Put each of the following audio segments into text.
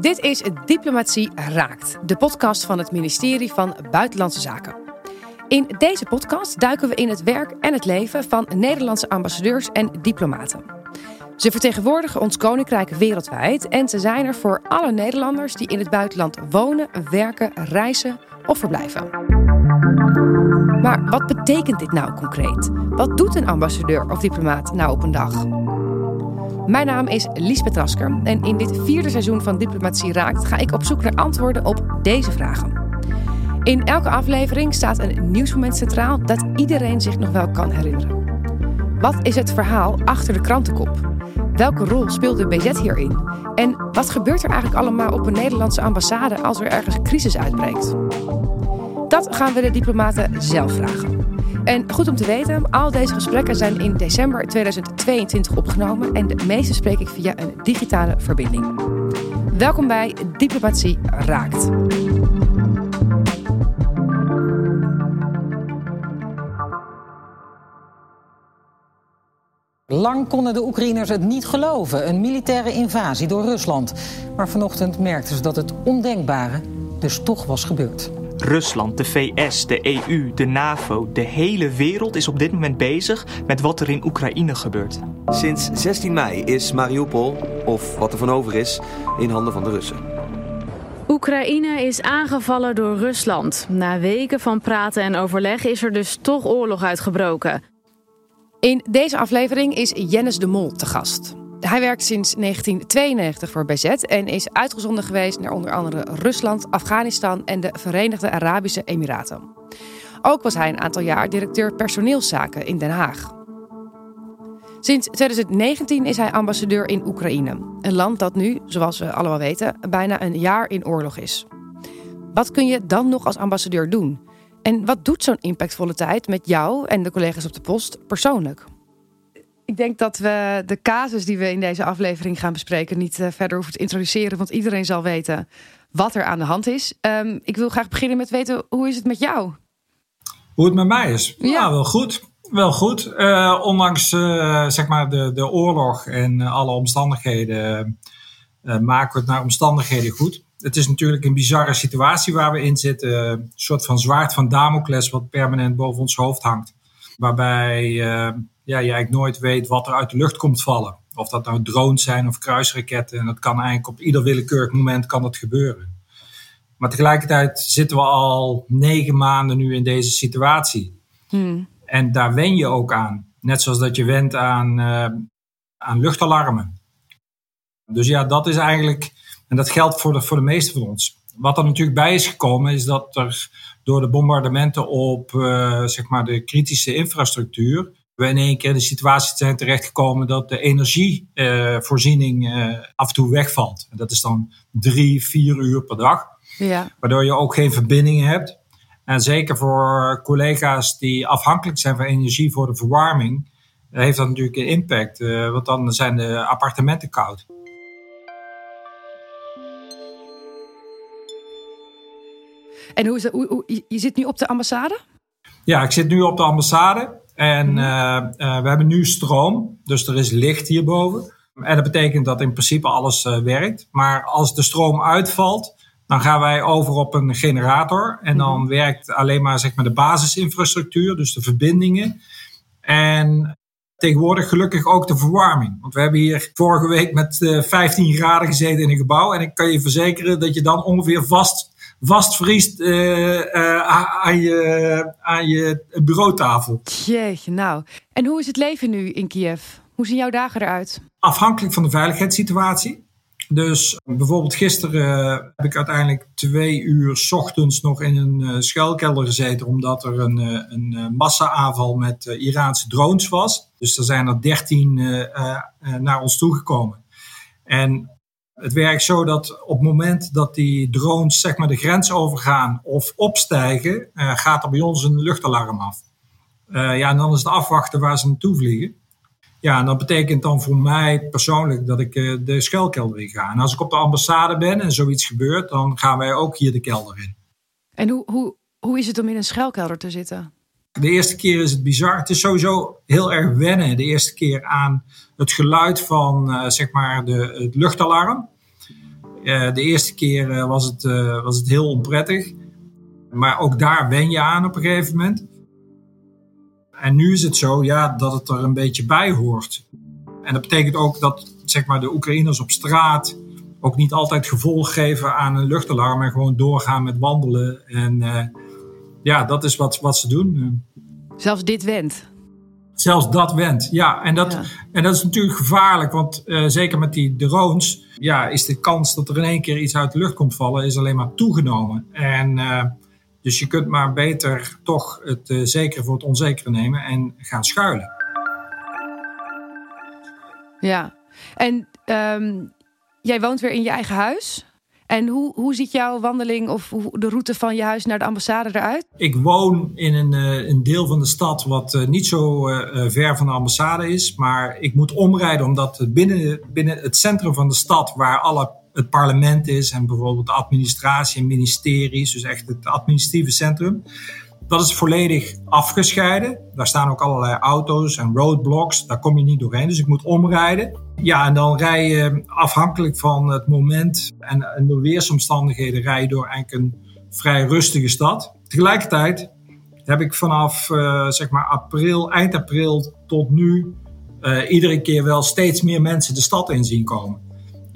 Dit is Diplomatie Raakt, de podcast van het ministerie van Buitenlandse Zaken. In deze podcast duiken we in het werk en het leven van Nederlandse ambassadeurs en diplomaten. Ze vertegenwoordigen ons koninkrijk wereldwijd en ze zijn er voor alle Nederlanders die in het buitenland wonen, werken, reizen of verblijven. Maar wat betekent dit nou concreet? Wat doet een ambassadeur of diplomaat nou op een dag? Mijn naam is Liesbeth Rasker en in dit vierde seizoen van Diplomatie Raakt ga ik op zoek naar antwoorden op deze vragen. In elke aflevering staat een nieuwsmoment centraal dat iedereen zich nog wel kan herinneren. Wat is het verhaal achter de krantenkop? Welke rol speelt de BZ hierin? En wat gebeurt er eigenlijk allemaal op een Nederlandse ambassade als er ergens crisis uitbreekt? Dat gaan we de diplomaten zelf vragen. En goed om te weten, al deze gesprekken zijn in december 2022 opgenomen en de meeste spreek ik via een digitale verbinding. Welkom bij Diplomatie Raakt. Lang konden de Oekraïners het niet geloven, een militaire invasie door Rusland. Maar vanochtend merkten ze dat het ondenkbare dus toch was gebeurd. Rusland, de VS, de EU, de NAVO, de hele wereld is op dit moment bezig met wat er in Oekraïne gebeurt. Sinds 16 mei is Mariupol, of wat er van over is, in handen van de Russen. Oekraïne is aangevallen door Rusland. Na weken van praten en overleg is er dus toch oorlog uitgebroken. In deze aflevering is Jennis de Mol te gast. Hij werkt sinds 1992 voor BZ en is uitgezonden geweest naar onder andere Rusland, Afghanistan en de Verenigde Arabische Emiraten. Ook was hij een aantal jaar directeur personeelszaken in Den Haag. Sinds 2019 is hij ambassadeur in Oekraïne, een land dat nu, zoals we allemaal weten, bijna een jaar in oorlog is. Wat kun je dan nog als ambassadeur doen? En wat doet zo'n impactvolle tijd met jou en de collega's op de post persoonlijk? Ik denk dat we de casus die we in deze aflevering gaan bespreken niet uh, verder hoeven te introduceren, want iedereen zal weten wat er aan de hand is. Um, ik wil graag beginnen met weten hoe is het met jou? Hoe het met mij is? Ja, ja wel goed. Wel goed. Uh, ondanks uh, zeg maar de, de oorlog en alle omstandigheden maken we het naar omstandigheden goed. Het is natuurlijk een bizarre situatie waar we in zitten. Een soort van zwaard van Damocles wat permanent boven ons hoofd hangt. Waarbij ja, je eigenlijk nooit weet wat er uit de lucht komt vallen. Of dat nou drones zijn of kruisraketten. En dat kan eigenlijk op ieder willekeurig moment kan dat gebeuren. Maar tegelijkertijd zitten we al negen maanden nu in deze situatie. Hmm. En daar wen je ook aan. Net zoals dat je went aan, uh, aan luchtalarmen. Dus ja, dat is eigenlijk, en dat geldt voor de, voor de meeste van ons. Wat er natuurlijk bij is gekomen, is dat er door de bombardementen op uh, zeg maar de kritische infrastructuur we in één keer in de situatie zijn terechtgekomen dat de energievoorziening uh, af en toe wegvalt. En dat is dan drie, vier uur per dag. Ja. Waardoor je ook geen verbindingen hebt. En zeker voor collega's die afhankelijk zijn van energie voor de verwarming, heeft dat natuurlijk een impact. Uh, want dan zijn de appartementen koud. En hoe is dat? Hoe, hoe, je zit nu op de ambassade? Ja, ik zit nu op de ambassade. En uh, uh, we hebben nu stroom, dus er is licht hierboven. En dat betekent dat in principe alles uh, werkt. Maar als de stroom uitvalt, dan gaan wij over op een generator. En dan mm werkt alleen maar, zeg maar de basisinfrastructuur, dus de verbindingen. En tegenwoordig gelukkig ook de verwarming. Want we hebben hier vorige week met 15 graden gezeten in een gebouw. En ik kan je verzekeren dat je dan ongeveer vast vastvriest uh, uh, aan, je, aan je bureautafel. Jeetje, nou. En hoe is het leven nu in Kiev? Hoe zien jouw dagen eruit? Afhankelijk van de veiligheidssituatie. Dus bijvoorbeeld gisteren heb ik uiteindelijk twee uur s ochtends nog in een schuilkelder gezeten, omdat er een, een massa-aanval met Iraanse drones was. Dus er zijn er dertien naar ons toegekomen. En het werkt zo dat op het moment dat die drones zeg maar, de grens overgaan of opstijgen, uh, gaat er bij ons een luchtalarm af. Uh, ja, en dan is het afwachten waar ze naartoe vliegen. Ja, en dat betekent dan voor mij persoonlijk dat ik uh, de schuilkelder in ga. En als ik op de ambassade ben en zoiets gebeurt, dan gaan wij ook hier de kelder in. En hoe, hoe, hoe is het om in een schuilkelder te zitten? De eerste keer is het bizar. Het is sowieso heel erg wennen de eerste keer aan het geluid van uh, zeg maar de, het luchtalarm. de eerste keer was, het, was het heel onprettig. Maar ook daar wen je aan op een gegeven moment. En nu is het zo ja, dat het er een beetje bij hoort. En dat betekent ook dat zeg maar, de Oekraïners op straat ook niet altijd gevolg geven aan een luchtalarm en gewoon doorgaan met wandelen. En ja, dat is wat, wat ze doen. Zelfs dit went. Zelfs dat went, ja. En dat, en dat is natuurlijk gevaarlijk, want uh, zeker met die drones, ja, is de kans dat er in één keer iets uit de lucht komt vallen, is alleen maar toegenomen. En uh, dus je kunt maar beter toch het uh, zekere voor het onzekere nemen en gaan schuilen. Ja, en um, jij woont weer in je eigen huis. En hoe, hoe ziet jouw wandeling of de route van je huis naar de ambassade eruit? Ik woon in een, uh, een deel van de stad wat uh, niet zo uh, ver van de ambassade is. Maar ik moet omrijden omdat binnen, binnen het centrum van de stad, waar alle, het parlement is en bijvoorbeeld de administratie en ministeries, dus echt het administratieve centrum. Dat is volledig afgescheiden. Daar staan ook allerlei auto's en roadblocks. Daar kom je niet doorheen. Dus ik moet omrijden. Ja, en dan rij je afhankelijk van het moment en, de weersomstandigheden rij je door eigenlijk een vrij rustige stad. Tegelijkertijd heb ik vanaf uh, zeg maar april, eind april tot nu uh, iedere keer wel steeds meer mensen de stad in zien komen.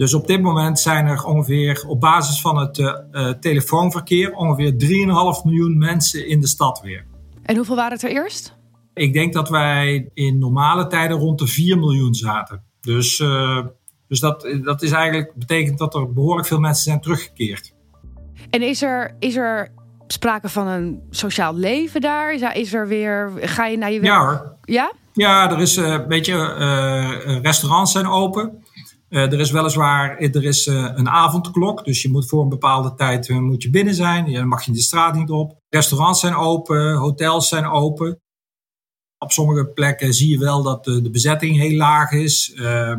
Dus op dit moment zijn er ongeveer op basis van het uh, telefoonverkeer ongeveer 3,5 miljoen mensen in de stad weer. En hoeveel waren het er eerst? Ik denk dat wij in normale tijden rond de 4 miljoen zaten. Dus, uh, dus dat, dat is eigenlijk, betekent dat er behoorlijk veel mensen zijn teruggekeerd. En is er, is er sprake van een sociaal leven daar? Is er weer, ga je naar je werk? Ja hoor. Ja? Ja, er is, uh, weet je, uh, restaurants zijn open. Uh, er is weliswaar er is, uh, een avondklok, dus je moet voor een bepaalde tijd uh, moet je binnen zijn. Dan mag je de straat niet op. Restaurants zijn open, hotels zijn open. Op sommige plekken zie je wel dat de, de bezetting heel laag is.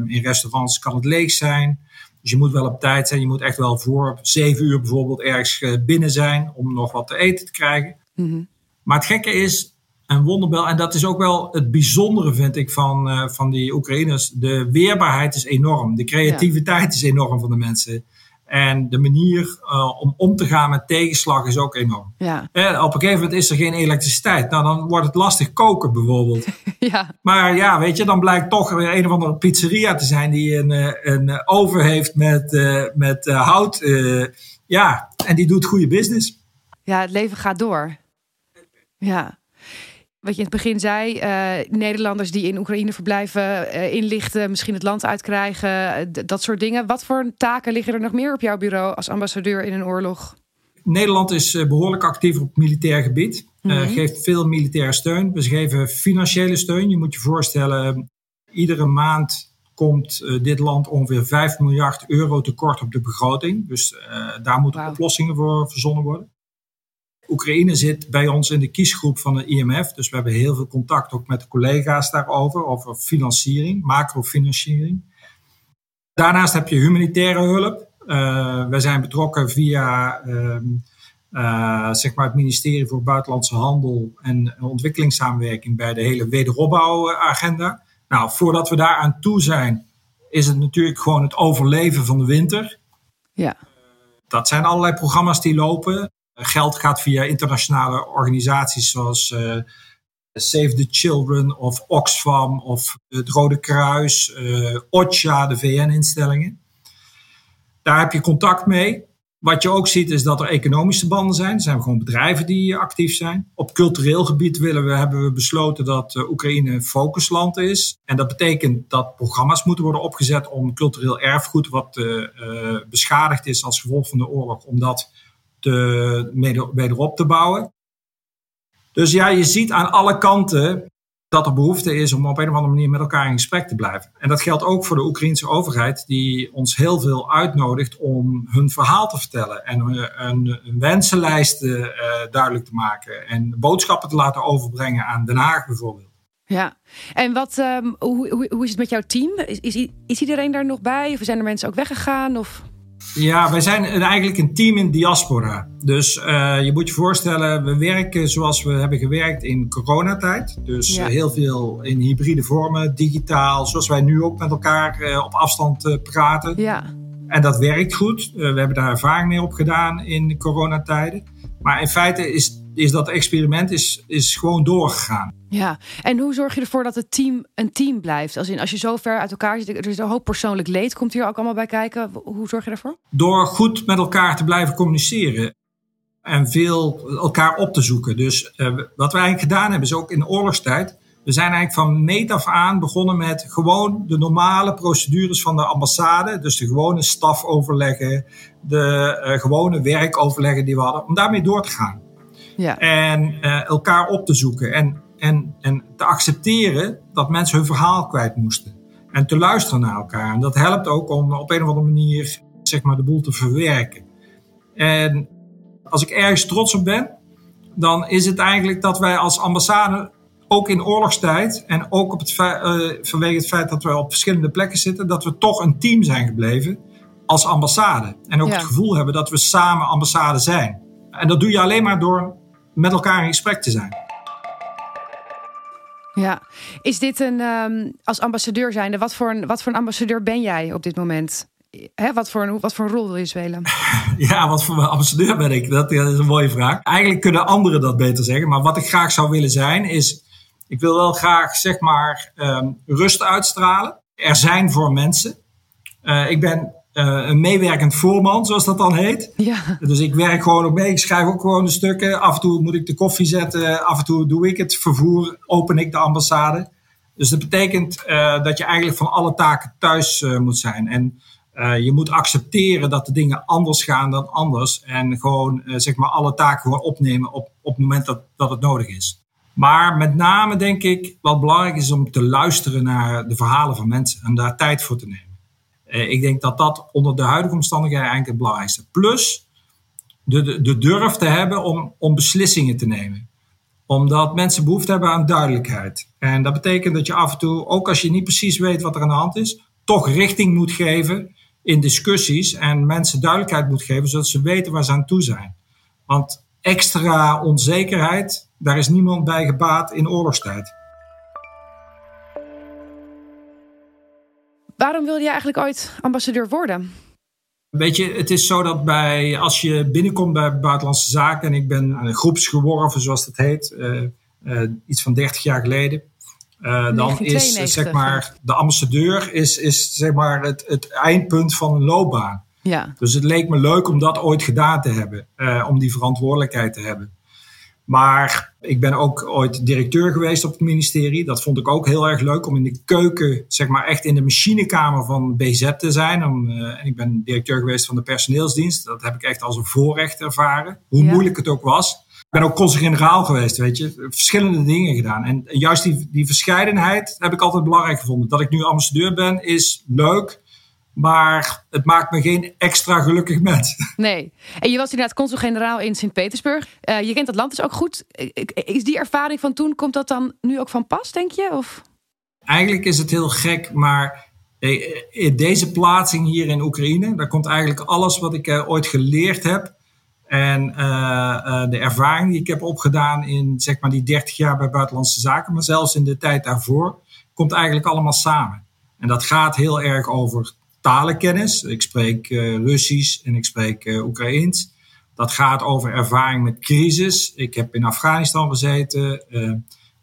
In restaurants kan het leeg zijn. Dus je moet wel op tijd zijn. Je moet echt wel voor zeven uur bijvoorbeeld ergens binnen zijn om nog wat te eten te krijgen. Mm -hmm. Maar het gekke is, een wonderbel. En dat is ook wel het bijzondere, vind ik, van, uh, van die Oekraïners. De weerbaarheid is enorm. De creativiteit ja. is enorm van de mensen. En de manier uh, om om te gaan met tegenslag is ook enorm. Ja. En op een gegeven moment is er geen elektriciteit. Nou, dan wordt het lastig koken bijvoorbeeld. ja. Maar ja, weet je, dan blijkt toch weer een of andere pizzeria te zijn die een, een oven heeft met, uh, met hout. ja, en die doet goede business. Ja, het leven gaat door. Ja wat je in het begin zei, uh, Nederlanders die in Oekraïne verblijven, uh, inlichten, misschien het land uitkrijgen, dat soort dingen. Wat voor taken liggen er nog meer op jouw bureau als ambassadeur in een oorlog? Nederland is uh, behoorlijk actief op militair gebied, mm -hmm. geeft veel militaire steun. We geven financiële steun. Je moet je voorstellen, iedere maand komt dit land ongeveer 5 miljard euro tekort op de begroting. Dus daar moeten wow. oplossingen voor verzonnen worden. Oekraïne zit bij ons in de kiesgroep van de IMF. Dus we hebben heel veel contact ook met collega's daarover, over financiering, macrofinanciering. Daarnaast heb je humanitaire hulp. Uh, wij zijn betrokken via uh, uh, zeg maar het ministerie voor Buitenlandse Handel en Ontwikkelingssamenwerking bij de hele wederopbouwagenda. Nou, voordat we daar aan toe zijn, is het natuurlijk gewoon het overleven van de winter. Ja. Dat zijn allerlei programma's die lopen. Geld gaat via internationale organisaties zoals uh, Save the Children of Oxfam of het Rode Kruis, uh, OCHA, de VN-instellingen. Daar heb je contact mee. Wat je ook ziet is dat er economische banden zijn. Er zijn gewoon bedrijven die actief zijn. Op cultureel gebied willen we, hebben we besloten dat uh, Oekraïne een focusland is. En dat betekent dat programma's moeten worden opgezet om cultureel erfgoed wat beschadigd is als gevolg van de oorlog, om dat te, wederop te bouwen. Dus ja, je ziet aan alle kanten dat er behoefte is om op een of andere manier met elkaar in gesprek te blijven. En dat geldt ook voor de Oekraïnse overheid, die ons heel veel uitnodigt om hun verhaal te vertellen en een, een wensenlijst uh, duidelijk te maken en boodschappen te laten overbrengen aan Den Haag bijvoorbeeld. Ja, en wat, um, hoe, hoe, hoe is het met jouw team? Is, is, is iedereen daar nog bij? Of zijn er mensen ook weggegaan? Of? Ja, wij zijn eigenlijk een team in diaspora. Dus uh, je moet je voorstellen, we werken zoals we hebben gewerkt in coronatijd. Dus ja. heel veel in hybride vormen, digitaal, zoals wij nu ook met elkaar uh, op afstand uh, praten. Ja. En dat werkt goed. we hebben daar ervaring mee opgedaan in coronatijden. Maar in feite is, is dat experiment is, is gewoon doorgegaan. Ja, en hoe zorg je ervoor dat het team een team blijft? Als, in, als je zo ver uit elkaar zit, er is een hoop persoonlijk leed, komt hier ook allemaal bij kijken. Hoe zorg je ervoor? Door goed met elkaar te blijven communiceren en veel elkaar op te zoeken. Dus uh, wat we eigenlijk gedaan hebben, is ook in de oorlogstijd. We zijn eigenlijk van meet af aan begonnen met gewoon de normale procedures van de ambassade. Dus de gewone stafoverleggen, de uh, gewone werkoverleggen die we hadden, om daarmee door te gaan. Ja. En uh, elkaar op te zoeken en, en, en te accepteren dat mensen hun verhaal kwijt moesten. En te luisteren naar elkaar. En dat helpt ook om op een of andere manier zeg maar, de boel te verwerken. En als ik ergens trots op ben, dan is het eigenlijk dat wij als ambassade ook in oorlogstijd en ook op het, uh, vanwege het feit dat we op verschillende plekken zitten, dat we toch een team zijn gebleven als ambassade. En ook het gevoel hebben dat we samen ambassade zijn. En dat doe je alleen maar door met elkaar in gesprek te zijn. Ja, is dit een, um, als ambassadeur zijnde, wat voor, een, wat voor een ambassadeur ben jij op dit moment? Hè, wat, voor een, wat voor een rol wil je spelen? Ja, wat voor ambassadeur ben ik? Dat, is een mooie vraag. Eigenlijk kunnen anderen dat beter zeggen. Maar wat ik graag zou willen zijn, is... Ik wil wel graag, zeg maar, um, rust uitstralen. Er zijn voor mensen. Uh, ik ben uh, een meewerkend voorman, zoals dat dan heet. Ja. Dus ik werk gewoon ook mee. Ik schrijf ook gewoon de stukken. Af en toe moet ik de koffie zetten. Af en toe doe ik het vervoer. Open ik de ambassade. Dus dat betekent uh, dat je eigenlijk van alle taken thuis moet zijn. En je moet accepteren dat de dingen anders gaan dan anders. En gewoon zeg maar alle taken gewoon opnemen op, op het moment dat, dat het nodig is. Maar met name denk ik wat belangrijk is om te luisteren naar de verhalen van mensen en daar tijd voor te nemen. Uh, ik denk dat dat onder de huidige omstandigheden eigenlijk het belangrijkste. Plus de, de, de durf te hebben om, om beslissingen te nemen omdat mensen behoefte hebben aan duidelijkheid. En dat betekent dat je af en toe, ook als je niet precies weet wat er aan de hand is, toch richting moet geven in discussies en mensen duidelijkheid moet geven, zodat ze weten waar ze aan toe zijn. Want extra onzekerheid, daar is niemand bij gebaat in oorlogstijd. Waarom wilde je eigenlijk ooit ambassadeur worden? Weet je, het is zo dat bij, als je binnenkomt bij Buitenlandse Zaken, en ik ben groepsgeworven, zoals dat heet, uh, uh, iets van 30 jaar geleden, uh, dan is zeg maar de ambassadeur is, is zeg maar het, het eindpunt van een loopbaan. Ja. Dus het leek me leuk om dat ooit gedaan te hebben, uh, om die verantwoordelijkheid te hebben. Maar ik ben ook ooit directeur geweest op het ministerie. Dat vond ik ook heel erg leuk om in de keuken, zeg maar echt in de machinekamer van BZ te zijn. Om, uh, en ik ben directeur geweest van de personeelsdienst. Dat heb ik echt als een voorrecht ervaren. Hoe ja. moeilijk het ook was. Ik ben ook consul-generaal geweest, weet je. Verschillende dingen gedaan. En juist die, die verscheidenheid heb ik altijd belangrijk gevonden. Dat ik nu ambassadeur ben, is leuk. Maar het maakt me geen extra gelukkig mens. Nee. En je was inderdaad consul-generaal in Sint-Petersburg. Uh, je kent het land dus ook goed. Is die ervaring van toen, komt dat dan nu ook van pas, denk je? Of? Eigenlijk is het heel gek, maar in deze plaatsing hier in Oekraïne, daar komt eigenlijk alles wat ik uh, ooit geleerd heb en uh, uh, de ervaring die ik heb opgedaan in zeg maar die 30 jaar bij Buitenlandse Zaken, maar zelfs in de tijd daarvoor, komt eigenlijk allemaal samen. En dat gaat heel erg over talenkennis. Ik spreek uh, Russisch en ik spreek Oekraïens. Dat gaat over ervaring met crisis. Ik heb in Afghanistan gezeten.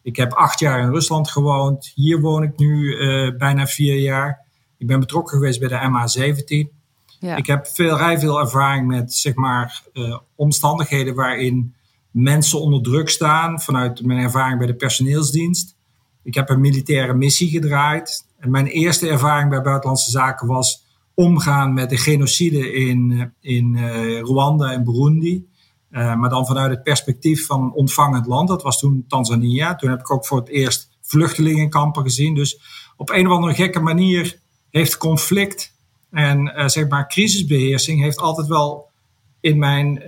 ik heb acht jaar in Rusland gewoond. Hier woon ik nu bijna vier jaar. Ik ben betrokken geweest bij de MH17. Ja. Ik heb veel, vrij veel ervaring met zeg maar, uh, omstandigheden waarin mensen onder druk staan vanuit mijn ervaring bij de personeelsdienst. Ik heb een militaire missie gedraaid. En mijn eerste ervaring bij Buitenlandse Zaken was omgaan met de genocide in, in uh, Rwanda en Burundi. Uh, maar dan vanuit het perspectief van een ontvangend land. Dat was toen Tanzania. Toen heb ik ook voor het eerst vluchtelingenkampen gezien. Dus op een of andere gekke manier heeft conflict en zeg maar, crisisbeheersing heeft altijd wel in mijn,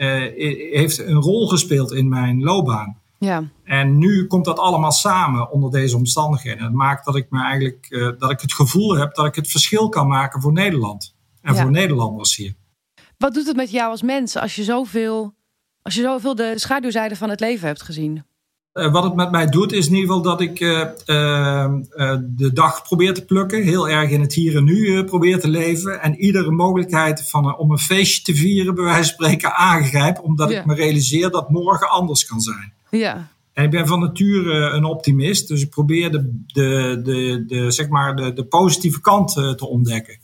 heeft een rol gespeeld in mijn loopbaan. Ja. En nu komt dat allemaal samen onder deze omstandigheden. Dat maakt dat ik me eigenlijk uh, dat ik het gevoel heb dat ik het verschil kan maken voor Nederland. En ja. voor Nederlanders hier. Wat doet het met jou als mens als je zoveel, als je zoveel de schaduwzijde van het leven hebt gezien? Uh, wat het met mij doet is in ieder geval dat ik uh, de dag probeer te plukken. Heel erg in het hier en nu probeer te leven. En iedere mogelijkheid van, om een feestje te vieren, bij wijze van spreken, aangrijp. Omdat Ja. ik me realiseer dat morgen anders kan zijn. Ja, En ik ben van nature een optimist. Dus ik probeer de, de, de, de, zeg maar de, de positieve kant eh, te ontdekken.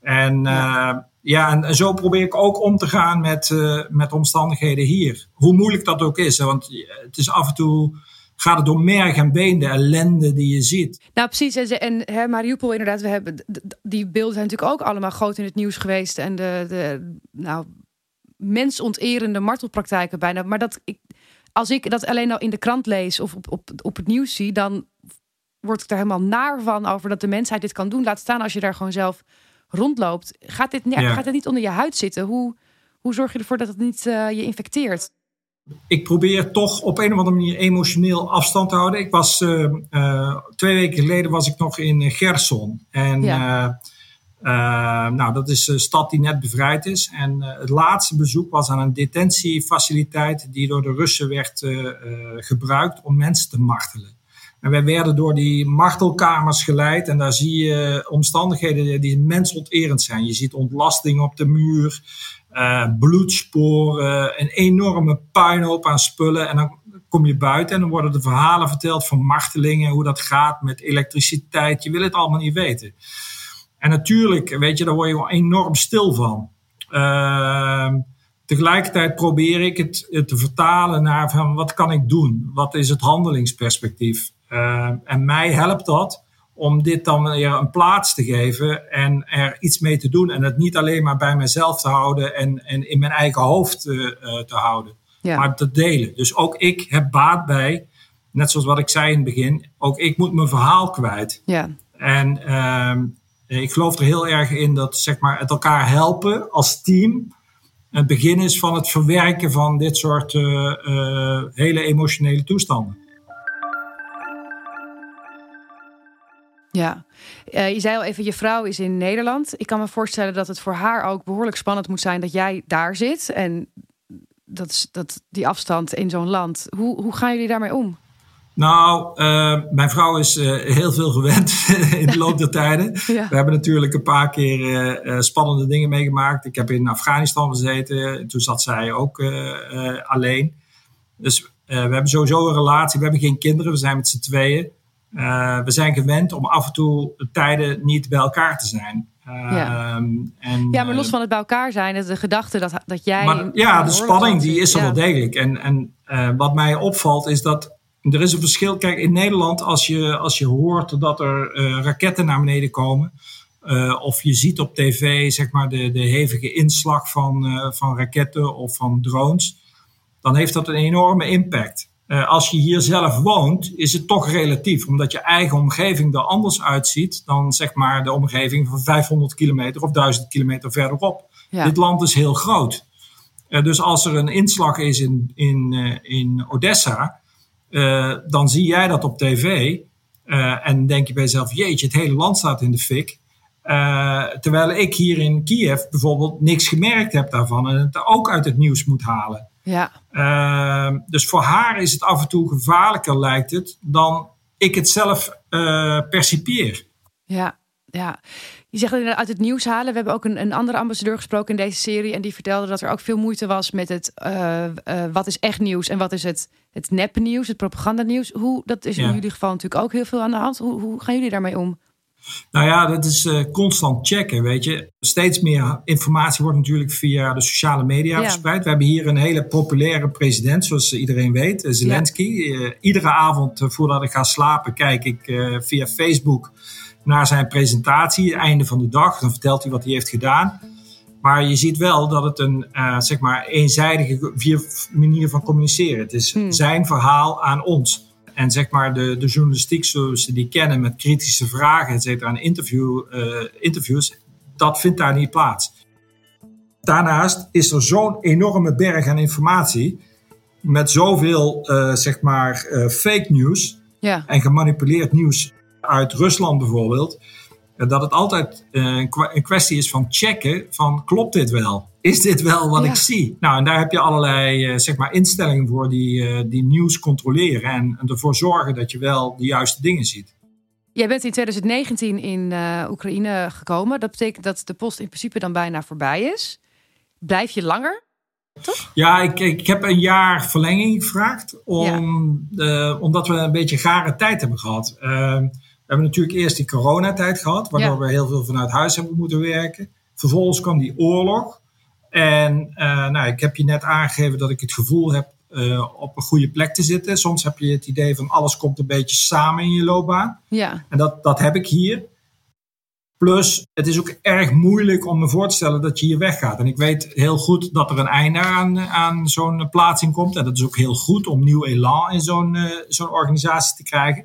En ja, ja en, en zo probeer ik ook om te gaan met, eh, met omstandigheden hier. Hoe moeilijk dat ook is. Hè, want het is af en toe gaat het door merg en been, de ellende die je ziet. nou precies. En, en hè, Mariupol inderdaad, we hebben, die beelden zijn natuurlijk ook allemaal groot in het nieuws geweest. En de, de nou, mensonterende martelpraktijken bijna. Maar dat ik, als ik dat alleen al in de krant lees of op, op, op het nieuws zie, dan word ik er helemaal naar van over dat de mensheid dit kan doen. Laat staan als je daar gewoon zelf rondloopt. Gaat dit, ja, Ja. gaat dit niet onder je huid zitten? Hoe, hoe zorg je ervoor dat het niet eh, je infecteert? ik probeer toch op een of andere manier emotioneel afstand te houden. Ik was eh, eh, twee weken geleden was ik nog in Gerson. En Ja. Eh, eh, nou, dat is een stad die net bevrijd is. En eh, het laatste bezoek was aan een detentiefaciliteit die door de Russen werd eh, eh, gebruikt om mensen te martelen. En wij werden door die martelkamers geleid. En daar zie je omstandigheden die mensonterend zijn. Je ziet ontlasting op de muur, bloedsporen, een enorme puinhoop aan spullen. En dan kom je buiten en dan worden de verhalen verteld van martelingen, hoe dat gaat met elektriciteit. Je wil het allemaal niet weten. En natuurlijk, weet je, daar word je gewoon enorm stil van. Ehm, tegelijkertijd probeer ik het, het te vertalen naar van wat kan ik doen? Wat is het handelingsperspectief? Ehm, en mij helpt dat om dit dan weer een plaats te geven en er iets mee te doen. En het niet alleen maar bij mezelf te houden en, en in mijn eigen hoofd eh, eh, te houden, Ja. maar te delen. Dus ook ik heb baat bij, net zoals wat ik zei in het begin, ook ik moet mijn verhaal kwijt. Ja, En ehm, ik geloof er heel erg in dat zeg maar, het elkaar helpen als team het begin is van het verwerken van dit soort eh, eh, hele emotionele toestanden. Ja, Eh, je zei al even, je vrouw is in Nederland. Ik kan me voorstellen dat het voor haar ook behoorlijk spannend moet zijn dat jij daar zit. En dat, dat, die afstand in zo'n land. Hoe, hoe gaan jullie daarmee om? Nou, eh, mijn vrouw is eh, heel veel gewend in de loop der tijden. Ja. We hebben natuurlijk een paar keer eh, spannende dingen meegemaakt. Ik heb in Afghanistan gezeten. Toen zat zij ook alleen. Dus we hebben sowieso een relatie. We hebben geen kinderen. We zijn met z'n tweeën. We zijn gewend om af en toe tijden niet bij elkaar te zijn. Ja. en, Ja, maar los van het bij elkaar zijn, de gedachte dat, dat jij. maar ja, de spanning die is er Ja. wel degelijk. En, en wat mij opvalt is dat er is een verschil. Kijk, in Nederland als je, als je hoort dat er eh, raketten naar beneden komen... eh, of je ziet op tv zeg maar, de, de hevige inslag van, eh, van raketten of van drones... dan heeft dat een enorme impact. Als je hier zelf woont, is het toch relatief. Omdat je eigen omgeving er anders uitziet... dan zeg maar de omgeving van 500 kilometer of 1000 kilometer verderop. Ja. Dit land is heel groot. Dus als er een inslag is in, in, in Odessa, eh, dan zie jij dat op tv. eh, en denk je bij jezelf: jeetje, het hele land staat in de fik. Eh, terwijl ik hier in Kiev bijvoorbeeld niks gemerkt heb daarvan en het ook uit het nieuws moet halen. Ja, dus voor haar is het af en toe gevaarlijker, lijkt het, dan ik het zelf percipieer. ja, ja. Je zegt inderdaad uit het nieuws halen. We hebben ook een, een andere ambassadeur gesproken in deze serie. En die vertelde dat er ook veel moeite was met het eh, eh, wat is echt nieuws en wat is het, het nepnieuws, het propagandanieuws. Hoe, dat is in Ja. jullie geval natuurlijk ook heel veel aan de hand. Hoe, hoe gaan jullie daarmee om? Nou ja, dat is eh, constant checken, weet je. Steeds meer informatie wordt natuurlijk via de sociale media Ja. verspreid. We hebben hier een hele populaire president, zoals iedereen weet, Zelensky. Iedere avond voordat ik ga slapen kijk ik via Facebook naar zijn presentatie, het einde van de dag. Dan vertelt hij wat hij heeft gedaan. Maar je ziet wel dat het een eh, zeg maar eenzijdige manier van communiceren. Het is Hmm. zijn verhaal aan ons. En zeg maar de, de journalistiek zoals ze die kennen met kritische vragen, et cetera, en interview, eh, interviews, dat vindt daar niet plaats. Daarnaast is er zo'n enorme berg aan informatie met zoveel eh, zeg maar fake news Ja, en gemanipuleerd nieuws uit Rusland bijvoorbeeld. dat het altijd een kwestie is van checken van klopt dit wel? Is dit wel wat ik zie? Nou, en daar heb je allerlei zeg maar instellingen voor die, die nieuws controleren en, en ervoor zorgen dat je wel de juiste dingen ziet. Jij bent in 2019 in Oekraïne gekomen. Dat betekent dat de post in principe dan bijna voorbij is. Blijf je langer? Toch? Ja, ik, ik heb een jaar verlenging gevraagd. Om, omdat we een beetje gare tijd hebben gehad. Ehm, we hebben natuurlijk eerst die coronatijd gehad. Waardoor we heel veel vanuit huis hebben moeten werken. Vervolgens kwam die oorlog. En uh, nou, ik heb je net aangegeven dat ik het gevoel heb uh, op een goede plek te zitten. Soms heb je het idee van alles komt een beetje samen in je loopbaan. Ja. En dat, dat heb ik hier. Plus, het is ook erg moeilijk om me voor te stellen dat je hier weggaat. En ik weet heel goed dat er een einde aan, aan zo'n plaatsing komt. En dat is ook heel goed om nieuw elan in zo'n uh, zo'n organisatie te krijgen.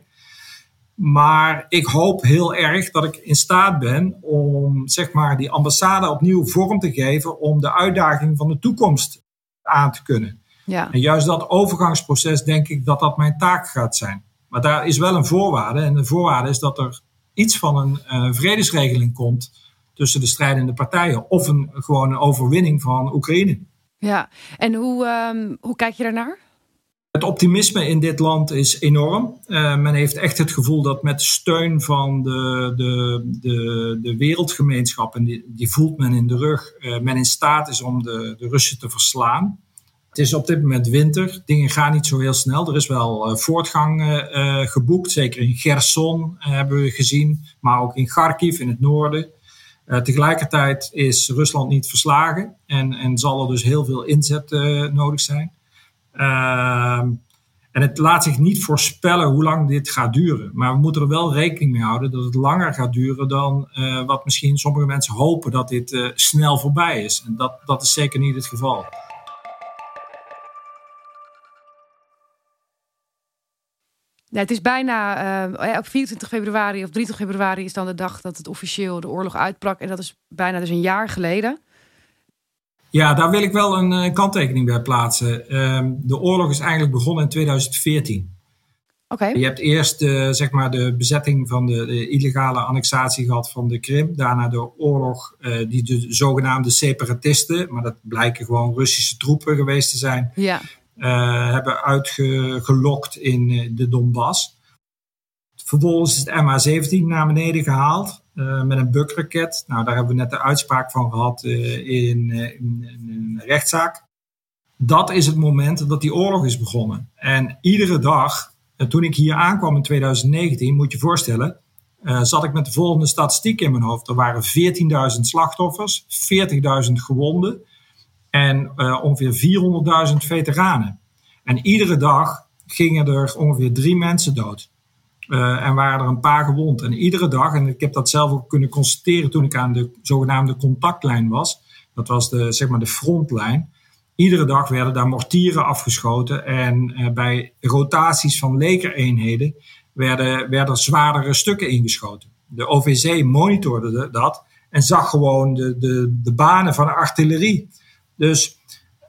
Maar ik hoop heel erg dat ik in staat ben om zeg maar, die ambassade opnieuw vorm te geven om de uitdaging van de toekomst aan te kunnen. Ja. En juist dat overgangsproces denk ik dat dat mijn taak gaat zijn. Maar daar is wel een voorwaarde. En de voorwaarde is dat er iets van een uh, vredesregeling komt tussen de strijdende partijen. Of een, gewoon een overwinning van Oekraïne. Ja, en hoe, um, hoe kijk je daarnaar? Het optimisme in dit land is enorm. Uh, men heeft echt het gevoel dat met steun van de, de, de, de wereldgemeenschap, en die, die voelt men in de rug, uh, men in staat is om de, de Russen te verslaan. Het is op dit moment winter. Dingen gaan niet zo heel snel. Er is wel uh, voortgang geboekt. Zeker in Gerson hebben we gezien. Maar ook in Kharkiv in het noorden. tegelijkertijd is Rusland niet verslagen. En, en zal er dus heel veel inzet nodig zijn. Ehm, en het laat zich niet voorspellen hoe lang dit gaat duren. Maar we moeten er wel rekening mee houden dat het langer gaat duren dan wat misschien sommige mensen hopen dat dit snel voorbij is. En dat, dat is zeker niet het geval. Ja, het is bijna op 24 februari of 23 februari is dan de dag dat het officieel de oorlog uitbrak. En dat is bijna dus een jaar geleden. Ja, daar wil ik wel een, een kanttekening bij plaatsen. Um, de oorlog is eigenlijk begonnen in 2014. Oké. Okay. Je hebt eerst uh, zeg maar de bezetting van de, de, illegale annexatie gehad van de Krim. Daarna de oorlog, uh, die de zogenaamde separatisten, maar dat blijken gewoon Russische troepen geweest te zijn. Ja. Uh, hebben uitgelokt in de Donbass. Vervolgens is het MH17 naar beneden gehaald uh, met een bukraket. Nou, daar hebben we net de uitspraak van gehad in, in, in, een rechtszaak. Dat is het moment dat die oorlog is begonnen. En iedere dag, toen ik hier aankwam in 2019, moet je voorstellen, zat ik met de volgende statistiek in mijn hoofd. Er waren 14.000 slachtoffers, 40.000 gewonden en ongeveer 400.000 veteranen. En iedere dag gingen er ongeveer drie mensen dood. Uh, en waren er een paar gewond. En iedere dag, en ik heb dat zelf ook kunnen constateren toen ik aan de zogenaamde contactlijn was. Dat was de, zeg maar de frontlijn. Iedere dag werden daar mortieren afgeschoten. En uh, bij rotaties van legereenheden werden, werden zwaardere stukken ingeschoten. De OVC monitorde dat en zag gewoon de, de, de banen van de artillerie. Dus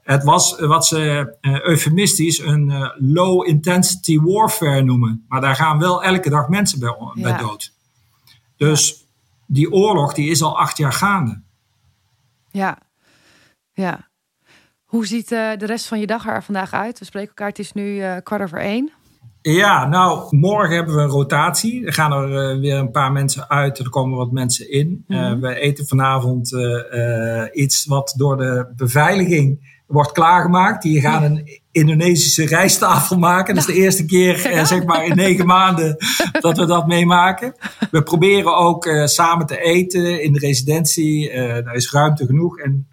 het was wat ze uh, eufemistisch een uh, low intensity warfare noemen. Maar daar gaan wel elke dag mensen bij, ja. bij dood. Dus die oorlog die is al acht jaar gaande. Ja, ja. Hoe ziet de rest van je dag er vandaag uit? We spreken elkaar, het is nu kwart over één. Ja, nou, morgen hebben we een rotatie. Er gaan er uh, weer een paar mensen uit, er komen wat mensen in. Mm -hmm. uh, we eten vanavond uh, iets wat door de beveiliging wordt klaargemaakt. Die gaan een Indonesische rijsttafel maken. Dat is de eerste keer, ja. zeg maar, in negen maanden dat we dat meemaken. We proberen ook samen te eten in de residentie. daar is ruimte genoeg. En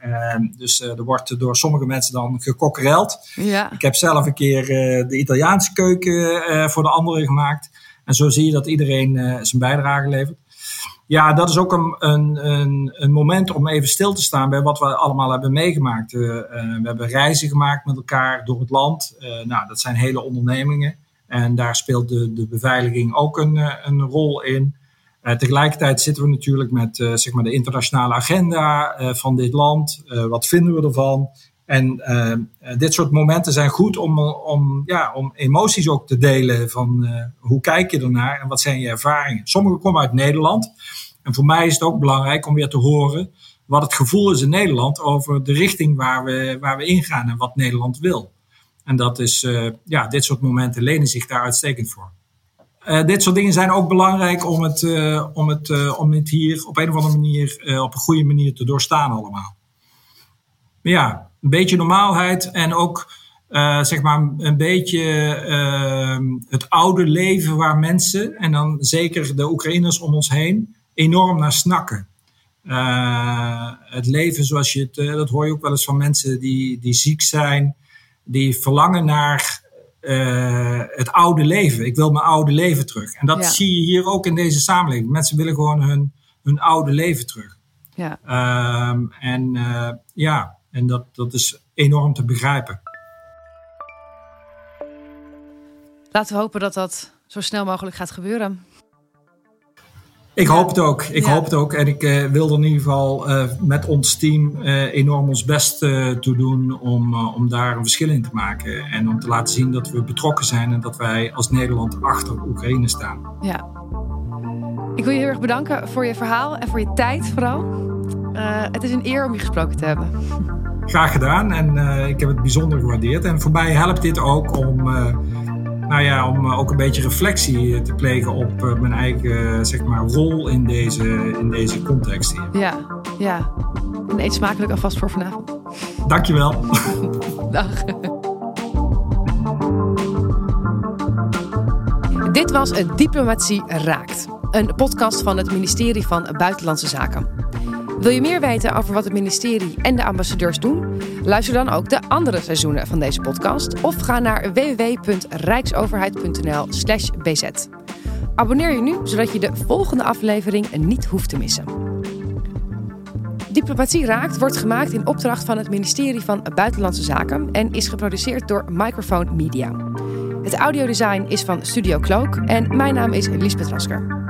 dus er wordt door sommige mensen dan gekokkereld. Ja. Ik heb zelf een keer de Italiaanse keuken voor de anderen gemaakt. En zo zie je dat iedereen zijn bijdrage levert. Ja, dat is ook een, een, een, een, moment om even stil te staan bij wat we allemaal hebben meegemaakt. Uh, we hebben reizen gemaakt met elkaar door het land. nou, dat zijn hele ondernemingen. En daar speelt de, de beveiliging ook een, een rol in. tegelijkertijd zitten we natuurlijk met zeg maar de internationale agenda van dit land. wat vinden we ervan? En dit soort momenten zijn goed om, om, ja, om emoties ook te delen van hoe kijk je ernaar en wat zijn je ervaringen. Sommige komen uit Nederland. En voor mij is het ook belangrijk om weer te horen wat het gevoel is in Nederland over de richting waar we, waar we ingaan en wat Nederland wil. En dat is, uh, ja, dit soort momenten lenen zich daar uitstekend voor. Uh, dit soort dingen zijn ook belangrijk om het, uh, om het, om het hier op een of andere manier, op een goede manier te doorstaan allemaal. Maar ja, een beetje normaalheid en ook zeg maar een beetje het oude leven waar mensen, en dan zeker de Oekraïners om ons heen, enorm naar snakken. het leven zoals je het, dat hoor je ook wel eens van mensen die, die ziek zijn, die verlangen naar uh, het oude leven. Ik wil mijn oude leven terug. En dat zie je hier ook in deze samenleving. Mensen willen gewoon hun, hun oude leven terug. Ja. Um, en uh, ja, en dat, dat is enorm te begrijpen. Laten we hopen dat dat zo snel mogelijk gaat gebeuren. Ik hoop het ook. Ik hoop het ook. En ik uh, wil er in ieder geval uh, met ons team uh, enorm ons best toe doen om, om daar een verschil in te maken. En om te laten zien dat we betrokken zijn en dat wij als Nederland achter Oekraïne staan. Ja. Ik wil je heel erg bedanken voor je verhaal en voor je tijd vooral. het is een eer om je gesproken te hebben. Graag gedaan en ik heb het bijzonder gewaardeerd. En voor mij helpt dit ook om nou ja, om eh, ook een beetje reflectie eh, te plegen op eh, mijn eigen zeg maar, rol in deze, in deze context hier. Ja, ja. En eet smakelijk alvast voor vanavond. Dankjewel. Dag. Dit was Diplomatie Raakt, een podcast van het ministerie van Buitenlandse Zaken. Wil je meer weten over wat het ministerie en de ambassadeurs doen? Luister dan ook de andere seizoenen van deze podcast of ga naar www.rijksoverheid.nl/bz. Abonneer je nu zodat je de volgende aflevering niet hoeft te missen. Diplomatie Raakt wordt gemaakt in opdracht van het ministerie van Buitenlandse Zaken en is geproduceerd door Microphone Media. Het audiodesign is van Studio Cloak en mijn naam is Liesbeth Rasker.